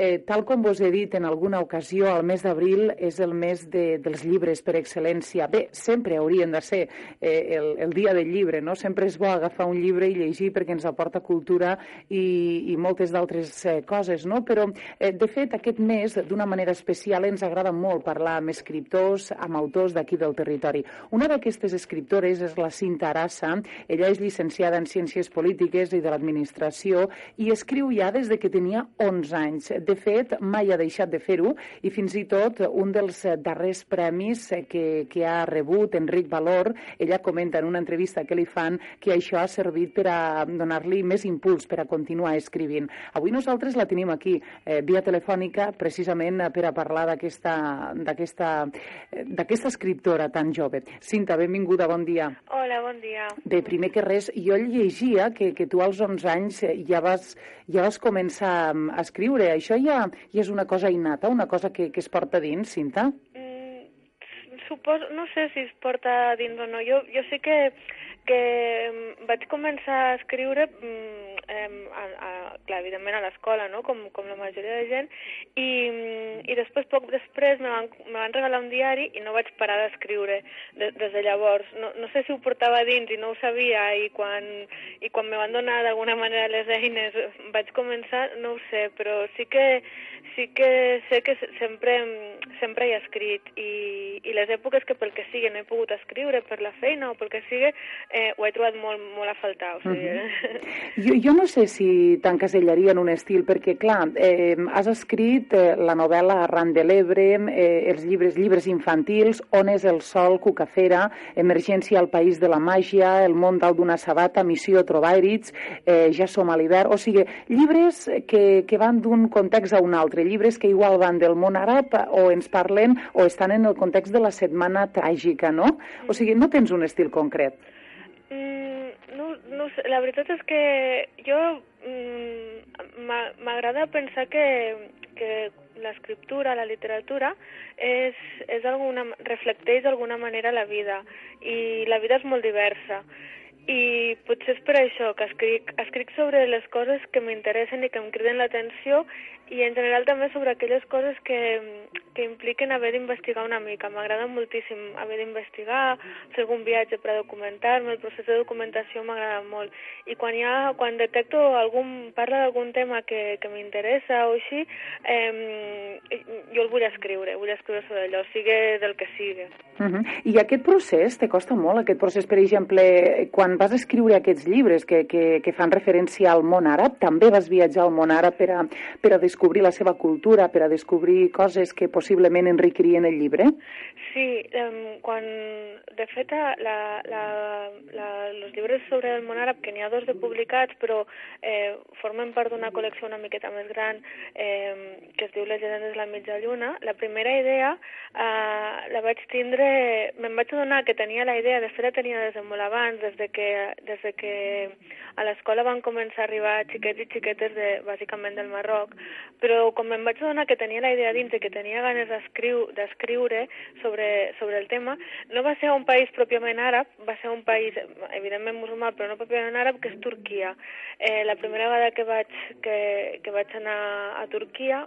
Eh, tal com vos he dit en alguna ocasió, el mes d'abril és el mes de, dels llibres per excel·lència. Bé, sempre haurien de ser eh, el, el dia del llibre, no? Sempre és bo agafar un llibre i llegir perquè ens aporta cultura i, i moltes d'altres eh, coses, no? Però, eh, de fet, aquest mes, d'una manera especial, ens agrada molt parlar amb escriptors, amb autors d'aquí del territori. Una d'aquestes escriptores és la Cinta Arassa. Ella és llicenciada en Ciències Polítiques i de l'Administració i escriu ja des de que tenia 11 anys de fet, mai ha deixat de fer-ho i fins i tot un dels darrers premis que, que ha rebut, Enric Valor, ella comenta en una entrevista que li fan que això ha servit per a donar-li més impuls per a continuar escrivint. Avui nosaltres la tenim aquí, eh, via telefònica, precisament per a parlar d'aquesta escriptora tan jove. Cinta, benvinguda, bon dia. Hola, bon dia. Bé, primer que res, jo llegia que, que tu als 11 anys ja vas, ja vas començar a escriure. Això ja, ja és una cosa innata, una cosa que, que es porta dins, Cinta? Mm, suposo, no sé si es porta dins o no. Jo, jo sé que, que vaig començar a escriure mm, eh, a, a, clar, evidentment a l'escola, no? com, com la majoria de gent, i, i després, poc després, me van, me van regalar un diari i no vaig parar d'escriure de, des de llavors. No, no sé si ho portava dins i no ho sabia, i quan, i quan me van donar d'alguna manera les eines vaig començar, no ho sé, però sí que, sí que sé que sempre, sempre he escrit, i, i les èpoques que pel que sigui no he pogut escriure, per la feina o pel que sigui, eh, ho he trobat molt, molt a faltar. O sigui, uh -huh. jo, jo no sé si t'encasellaria en un estil, perquè, clar, eh, has escrit eh, la novel·la Arran de l'Ebre, eh, els llibres, llibres infantils, On és el sol, Cucafera, Emergència al país de la màgia, El món dalt d'una sabata, Missió Trobairits, eh, Ja som a l'hivern, o sigui, llibres que, que van d'un context a un altre, llibres que igual van del món àrab o ens parlen o estan en el context de la setmana tràgica, no? O sigui, no tens un estil concret. Mm, no, no la veritat és que jo m'agrada pensar que, que l'escriptura, la literatura, és, és alguna, reflecteix d'alguna manera la vida i la vida és molt diversa. I potser és per això que escric, escric sobre les coses que m'interessen i que em criden l'atenció i en general també sobre aquelles coses que, que impliquen haver d'investigar una mica. M'agrada moltíssim haver d'investigar, fer algun viatge per documentar-me, el procés de documentació m'agrada molt. I quan, hi ha, quan detecto algun, parla d'algun tema que, que m'interessa o així, eh, jo el vull escriure, vull escriure sobre allò, sigui del que sigui. Uh -huh. I aquest procés, te costa molt, aquest procés, per exemple, quan vas escriure aquests llibres que, que, que fan referència al món àrab, també vas viatjar al món àrab per a, per a la seva cultura, per a descobrir coses que possiblement enriquirien el llibre? Sí, um, quan, de fet, la, la, la, els llibres sobre el món àrab, que n'hi ha dos de publicats, però eh, formen part d'una col·lecció una miqueta més gran eh, que es diu Les llegendes de la mitja lluna, la primera idea eh, la vaig tindre, me'n vaig adonar que tenia la idea, de fet la tenia des de molt abans, des de que, des de que a l'escola van començar a arribar xiquets i xiquetes de, bàsicament del Marroc, però quan em vaig adonar que tenia la idea dins i que tenia ganes d'escriure sobre, sobre el tema, no va ser un país pròpiament àrab, va ser un país, evidentment musulmà, però no pròpiament àrab, que és Turquia. Eh, la primera vegada que vaig, que, que vaig anar a Turquia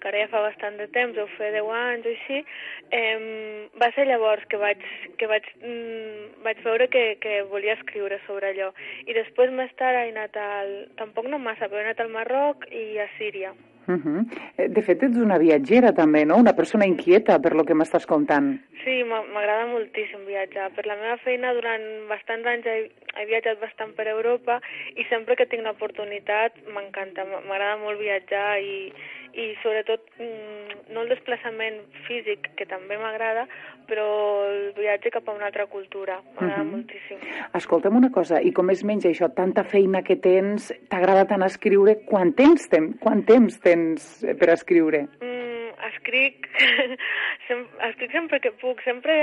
que ara ja fa bastant de temps, ho fer 10 anys o així, eh, va ser llavors que vaig, que vaig, mm, vaig veure que, que volia escriure sobre allò. I després més tard he anat al... tampoc no massa, però he anat al Marroc i a Síria. Uh -huh. De fet, ets una viatgera també, no? Una persona inquieta per lo que m'estàs contant. Sí, m'agrada moltíssim viatjar. Per la meva feina durant bastants anys he, he viatjat bastant per Europa i sempre que tinc l'oportunitat m'encanta, m'agrada molt viatjar i, i sobretot mm, no el desplaçament físic, que també m'agrada, però el viatge cap a una altra cultura, m'agrada uh -huh. moltíssim. Escolta'm una cosa, i com es menja això? Tanta feina que tens, t'agrada tant escriure, quant temps, ten, quant temps tens per escriure? Mm, escric, sem escric sempre que puc, sempre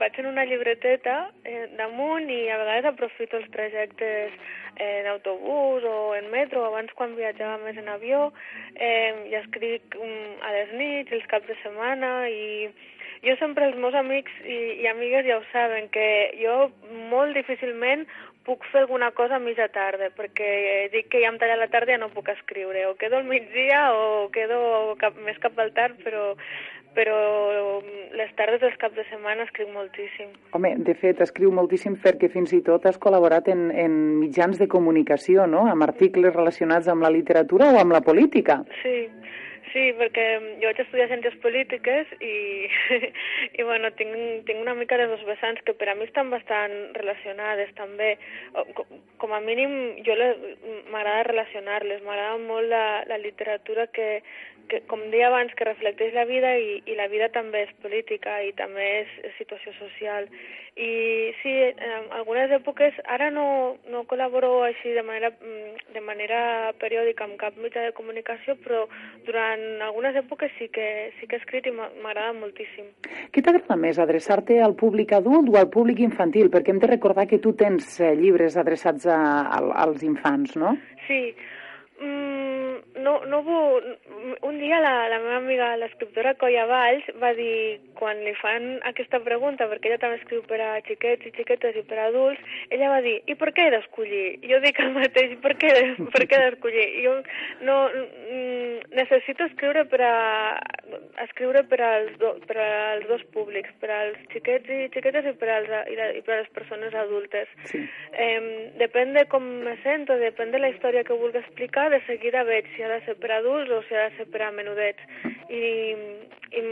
vaig en una llibreteta eh, damunt i a vegades aprofito els trajectes en autobús o en metro, abans quan viatjava més en avió, eh, i escric um, a les nits, els caps de setmana, i jo sempre els meus amics i, i amigues ja ho saben, que jo molt difícilment puc fer alguna cosa a mitja tarda, perquè dic que ja em talla la tarda i ja no puc escriure, o quedo al migdia o quedo cap, més cap al tard, però però les tardes dels caps de setmana escriu moltíssim. Home, de fet, escriu moltíssim perquè fins i tot has col·laborat en, en mitjans de comunicació, no?, amb articles relacionats amb la literatura o amb la política. Sí, Sí, perquè jo vaig estudiar Ciències Polítiques i, i bueno, tinc, tinc una mica de dos vessants que per a mi estan bastant relacionades també. Com a mínim, jo m'agrada relacionar-les, m'agrada molt la, la literatura que, que, com deia abans, que reflecteix la vida i, i la vida també és política i també és, és situació social. I sí, en algunes èpoques, ara no, no col·laboro així de manera, mm, de manera periòdica amb cap mitjà de comunicació, però durant algunes èpoques sí que, sí que he escrit i m'agrada moltíssim. Què t'agrada més, adreçar-te al públic adult o al públic infantil? Perquè hem de recordar que tu tens eh, llibres adreçats a, a, als infants, no? Sí, Mm, no, no vull... Un dia la, la meva amiga, l'escriptora Coia Valls, va dir, quan li fan aquesta pregunta, perquè ella també escriu per a xiquets i xiquetes i per a adults, ella va dir, i per què he d'escollir? Jo dic el mateix, per què, per què he d'escollir? Jo no, mm, necessito escriure per a, escriure per als, do, per als dos públics, per als xiquets i xiquetes i per, als, i, la, i per a les persones adultes. Sí. Eh, depèn de com me sento, depèn de la història que vulgui explicar, de seguida veig si ha de ser per adults o si ha de ser per a menudets. I, i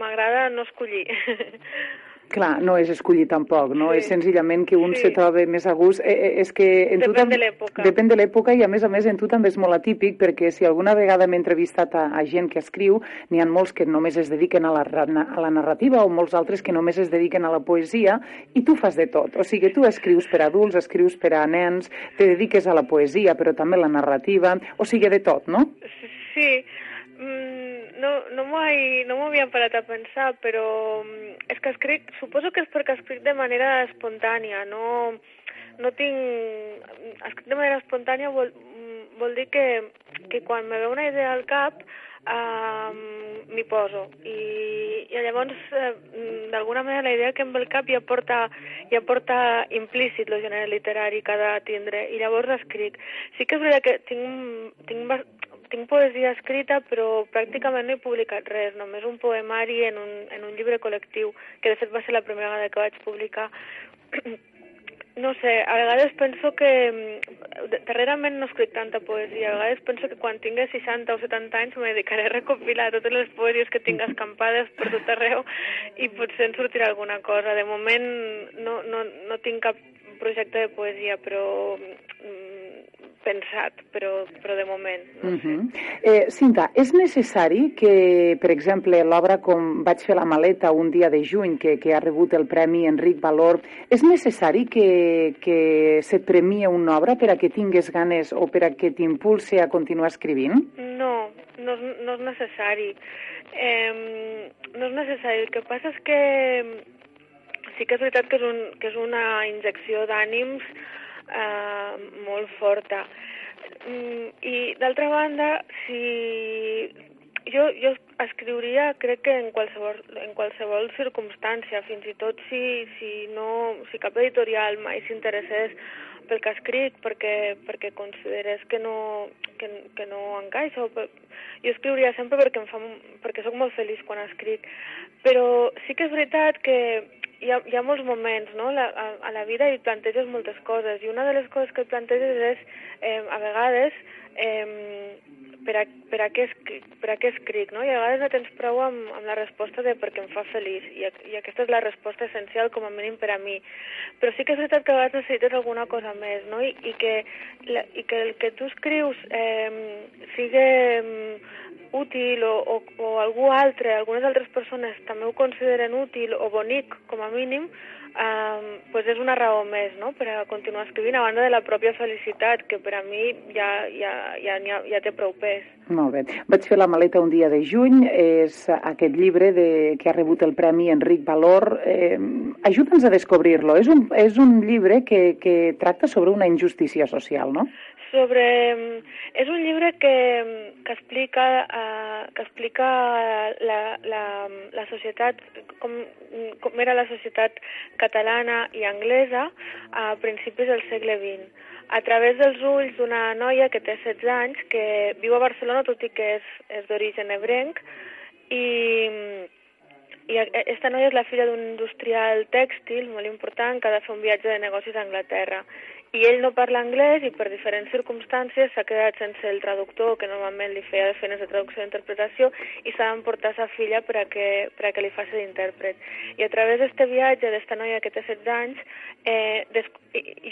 m'agrada no escollir. Clar, no és escollir tampoc, no? Sí. És senzillament que un sí. se troba més a gust. Eh, eh, és que en depèn tu tam... de l'època. Depèn de l'època i a més a més en tu també és molt atípic perquè si alguna vegada m'he entrevistat a, a gent que escriu, n'hi ha molts que només es dediquen a la, a la narrativa o molts altres que només es dediquen a la poesia i tu fas de tot. O sigui, tu escrius per a adults, escrius per a nens, te dediques a la poesia però també a la narrativa, o sigui, de tot, no? Sí, Mm, no no m'ho no havia parat a pensar, però mm, és que escric, suposo que és perquè escric de manera espontània, no, no tinc... Escric de manera espontània vol, mm, vol dir que, que quan me ve una idea al cap um, m'hi poso i, i llavors eh, d'alguna manera la idea que em ve al cap ja porta, ja porta implícit el gènere literari que ha de tindre i llavors escric. Sí que és veritat que tinc, tinc tinc poesia escrita, però pràcticament no he publicat res, només un poemari en un, en un llibre col·lectiu, que de fet va ser la primera vegada que vaig publicar. No sé, a vegades penso que... Darrerament no escric tanta poesia, a vegades penso que quan tingui 60 o 70 anys me dedicaré a recopilar totes les poesies que tinc escampades per tot arreu i potser en sortirà alguna cosa. De moment no, no, no tinc cap projecte de poesia, però pensat, però, però de moment. No uh -huh. eh, Cinta, és necessari que, per exemple, l'obra com vaig fer la maleta un dia de juny, que, que ha rebut el Premi Enric Valor, és necessari que, que se't premia una obra per a que tingues ganes o per a que t'impulse a continuar escrivint? No, no, no és necessari. Eh, no és necessari. El que passa és que sí que és veritat que és, un, que és una injecció d'ànims eh, molt forta. Mm, I d'altra banda, si jo, jo escriuria, crec que en qualsevol, en qualsevol circumstància, fins i tot si, si, no, si cap editorial mai s'interessés pel que escric, perquè, perquè considerés que no, que, que no encaixa. Jo escriuria sempre perquè, em fa, perquè sóc molt feliç quan escric, però sí que és veritat que hi ha, hi ha molts moments no? la, a, a la vida i planteges moltes coses i una de les coses que planteges és eh, a vegades eh, per, a, per, a què per a què escric, no? I a vegades no tens prou amb, amb la resposta de perquè em fa feliç, i, i aquesta és la resposta essencial com a mínim per a mi. Però sí que és veritat que a vegades necessites alguna cosa més, no? I, i, que, la, i que el que tu escrius eh, sigui útil o, o, o algú altre, algunes altres persones també ho consideren útil o bonic com a mínim, um, pues és una raó més no? per a continuar escrivint, a banda de la pròpia felicitat, que per a mi ja, ja, ja, ja, ja té prou pes. Molt bé. Vaig fer la maleta un dia de juny, és aquest llibre de, que ha rebut el Premi Enric Valor. Eh, Ajuda'ns a descobrir-lo. És, un, és un llibre que, que tracta sobre una injustícia social, no? sobre... És un llibre que, que explica uh, que explica la, la, la societat, com, com era la societat catalana i anglesa a principis del segle XX a través dels ulls d'una noia que té 16 anys, que viu a Barcelona, tot i que és, és d'origen ebrenc, i, i aquesta noia és la filla d'un industrial tèxtil molt important que ha de fer un viatge de negocis a Anglaterra i ell no parla anglès i per diferents circumstàncies s'ha quedat sense el traductor que normalment li feia de feines de traducció i interpretació i s'ha d'emportar sa filla per a que, per a que li faci d'intèrpret. I a través d'aquest viatge d'esta noia que té 16 anys, eh, des,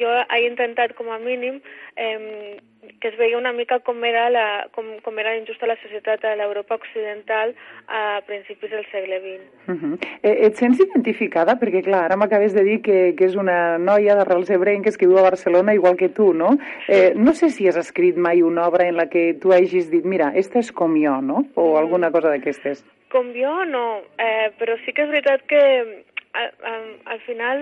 jo he intentat com a mínim eh, que es veia una mica com era, la, com, com era injusta la societat a l'Europa occidental a principis del segle XX. Uh -huh. et sents identificada? Perquè, clar, ara m'acabes de dir que, que és una noia d'arrels ebrenques que viu a Barcelona igual que tu, no? Eh, no sé si has escrit mai una obra en la que tu hagis dit, mira, esta és com jo, no? O alguna cosa d'aquestes. Com jo, no. Eh, però sí que és veritat que al, al final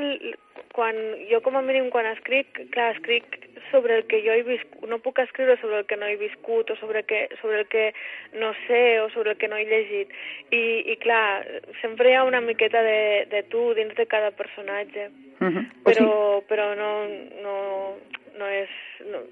quan jo com a mínim quan escric, clar, escric sobre el que jo he viscut, no puc escriure sobre el que no he viscut o sobre, que, sobre el que no sé o sobre el que no he llegit. I, i clar, sempre hi ha una miqueta de, de tu dins de cada personatge, uh -huh. però, però no, no, no és... No,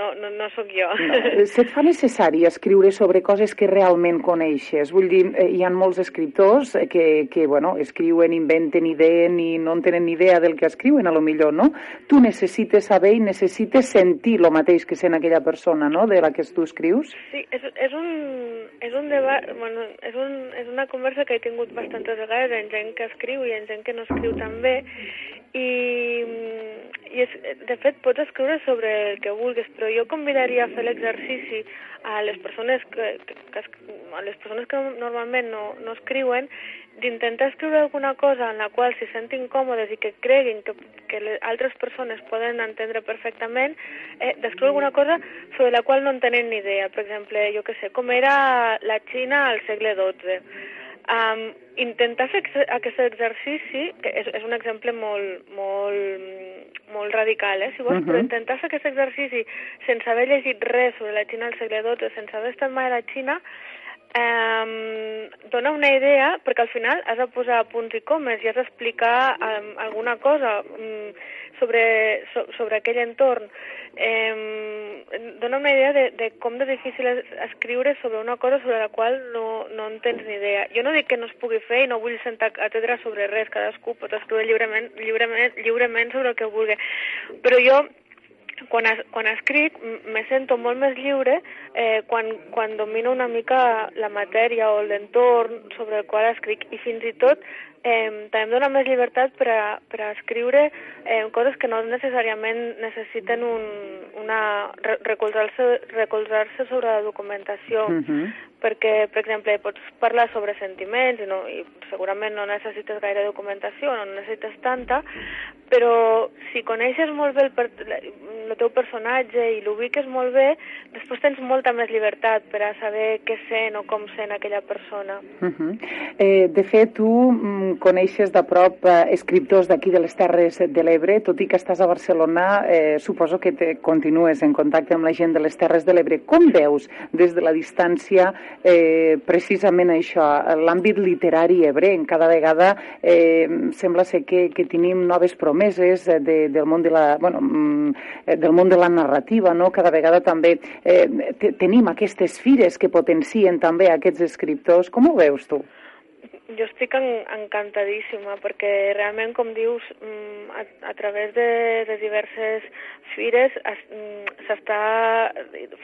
no, no, no sóc jo. No. Se't fa necessari escriure sobre coses que realment coneixes? Vull dir, eh, hi ha molts escriptors que, que bueno, escriuen, inventen, ideen i no en tenen ni idea del que escriuen, a lo millor, no? Tu necessites saber i necessites sentir el mateix que sent aquella persona, no?, de la que tu escrius? Sí, és, és un, és un debat, bueno, és, un, és una conversa que he tingut bastantes vegades amb gent que escriu i amb gent que no escriu tan bé, i, i és, de fet pots escriure sobre el que vulguis, però jo convidaria a fer l'exercici a les persones que, que, que, a les persones que normalment no, no escriuen d'intentar escriure alguna cosa en la qual s'hi sentin còmodes i que creguin que, que les altres persones poden entendre perfectament, eh, d'escriure alguna cosa sobre la qual no en tenen ni idea. Per exemple, jo que sé, com era la Xina al segle XII Um, intentar fer aquest exercici, que és, és un exemple molt, molt, molt radical, eh, si vols, uh -huh. però intentar fer aquest exercici sense haver llegit res sobre la Xina al segle XII, sense haver estat mai a la Xina, um, dona una idea, perquè al final has de posar punts i comes i has d'explicar um, alguna cosa um, sobre, so, sobre aquell entorn eh, dona una idea de, de com de difícil és escriure sobre una cosa sobre la qual no, no en tens ni idea. Jo no dic que no es pugui fer i no vull sentar atendre sobre res, cadascú pot escriure lliurement, lliurement, lliurement sobre el que vulgui, però jo quan, es, quan escric me sento molt més lliure eh, quan, quan domino una mica la matèria o l'entorn sobre el qual escric. I fins i tot eh, també em dona més llibertat per a, per a escriure eh, coses que no necessàriament necessiten un, una, recolzar-se recolzar sobre la documentació. Uh -huh perquè, per exemple, pots parlar sobre sentiments i, no, i segurament no necessites gaire documentació, no necessites tanta, però si coneixes molt bé el, per, el teu personatge i l'ubiques molt bé, després tens molta més llibertat per a saber què sent o com sent aquella persona. Uh -huh. eh, de fet, tu mm, coneixes de prop eh, escriptors d'aquí de les Terres de l'Ebre, tot i que estàs a Barcelona, eh, suposo que te continues en contacte amb la gent de les Terres de l'Ebre. Com veus des de la distància eh, precisament això, l'àmbit literari ebrenc. Cada vegada eh, sembla ser que, que tenim noves promeses de, del, món de la, bueno, mm, del món de la narrativa, no? cada vegada també eh, tenim aquestes fires que potencien també aquests escriptors. Com ho veus tu? Jo estic en, encantadíssima perquè realment, com dius, mm, a, a través de, de diverses fires mm, s'està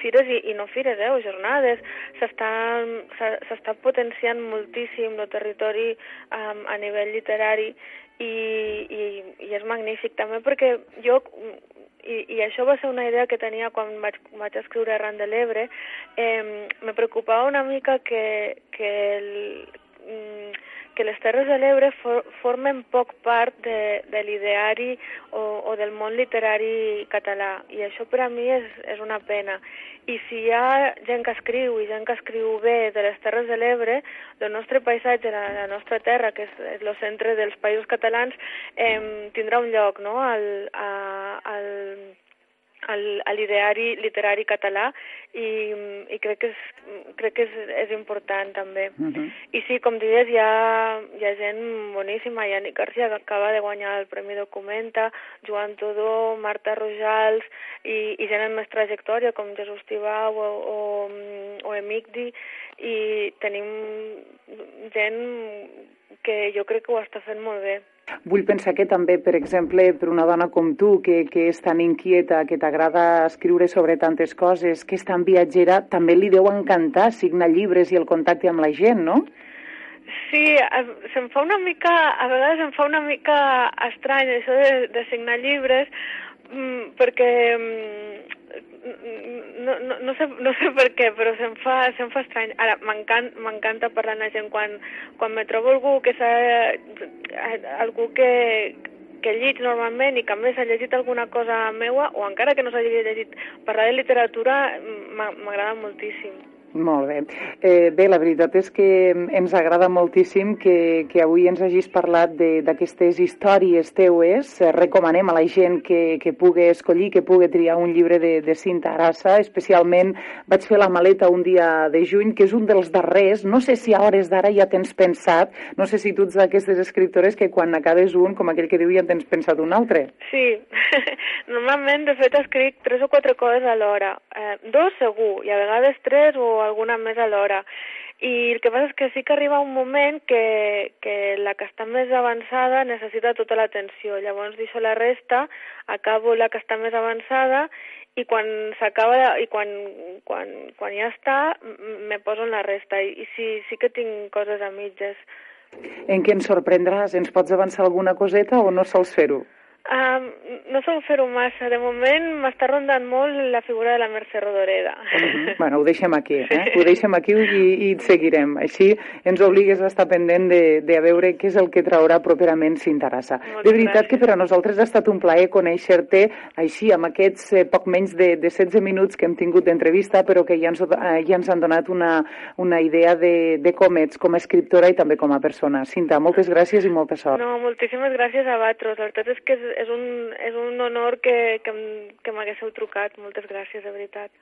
fires i, i no fires, eh, o jornades, s'està potenciant moltíssim el territori um, a nivell literari i, i, i és magnífic també perquè jo i, i això va ser una idea que tenia quan vaig, vaig escriure Arran de l'Ebre, eh, me preocupava una mica que, que el, que les Terres de l'Ebre for, formen poc part de, de l'ideari o, o del món literari català i això per a mi és, és una pena. I si hi ha gent que escriu i gent que escriu bé de les Terres de l'Ebre, el nostre paisatge, la, la nostra terra, que és, és el centre dels països catalans, eh, tindrà un lloc no? al, a, al, al, a l'ideari literari català i, i crec que és, crec que és, és important també. Uh -huh. I sí, com dius, hi ha, hi ha gent boníssima, hi ha Nick Garcia que acaba de guanyar el Premi Documenta, Joan Todó, Marta Rojals i, i gent amb més trajectòria com Jesús Tibau o, o, o Emigdi i tenim gent que jo crec que ho està fent molt bé. Vull pensar que també, per exemple, per una dona com tu, que, que és tan inquieta, que t'agrada escriure sobre tantes coses, que és tan viatgera, també li deu encantar signar llibres i el contacte amb la gent, no? Sí, se'm fa una mica, a vegades em fa una mica estrany això de, de signar llibres, mm, perquè mm, no, no, no, sé, no sé per què, però se'm fa, se'm fa estrany. Ara, m'encanta parlar amb la gent quan, quan me trobo algú que s'ha... algú que, que llig normalment i que a més ha llegit alguna cosa meua, o encara que no s'hagi llegit, parlar de literatura m'agrada moltíssim. Molt bé. Eh, bé, la veritat és que ens agrada moltíssim que, que avui ens hagis parlat d'aquestes històries teues. Eh, recomanem a la gent que, que pugui escollir, que pugui triar un llibre de, de Cinta Arassa. Especialment vaig fer la maleta un dia de juny, que és un dels darrers. No sé si a hores d'ara ja tens pensat, no sé si tu ets d'aquestes escriptores que quan acabes un, com aquell que diu, ja tens pensat un altre. Sí, normalment, de fet, escric tres o quatre coses alhora. Eh, dos segur, i a vegades tres o alguna més alhora. I el que passa és que sí que arriba un moment que, que la que està més avançada necessita tota l'atenció. Llavors deixo la resta, acabo la que està més avançada i quan s'acaba i quan, quan, quan ja està me poso en la resta i, i sí, sí que tinc coses a mitges. En què ens sorprendràs? Ens pots avançar alguna coseta o no sols fer-ho? Um, no sol fer-ho massa. De moment m'està rondant molt la figura de la Mercè Rodoreda. Uh -huh. Bueno, ho deixem aquí, eh? Sí. Ho deixem aquí i, i et seguirem. Així ens obligues a estar pendent de, de a veure què és el que traurà properament Cintarassa. De veritat gràcies. que per a nosaltres ha estat un plaer conèixer-te així, amb aquests eh, poc menys de, de 16 minuts que hem tingut d'entrevista, però que ja ens, eh, ja ens han donat una, una idea de, de com ets, com a escriptora i també com a persona. Cinta, moltes gràcies i molta sort. No, moltíssimes gràcies a vosaltres. La veritat és que és, és un, és un honor que, que, que m'haguéssiu trucat. Moltes gràcies, de veritat.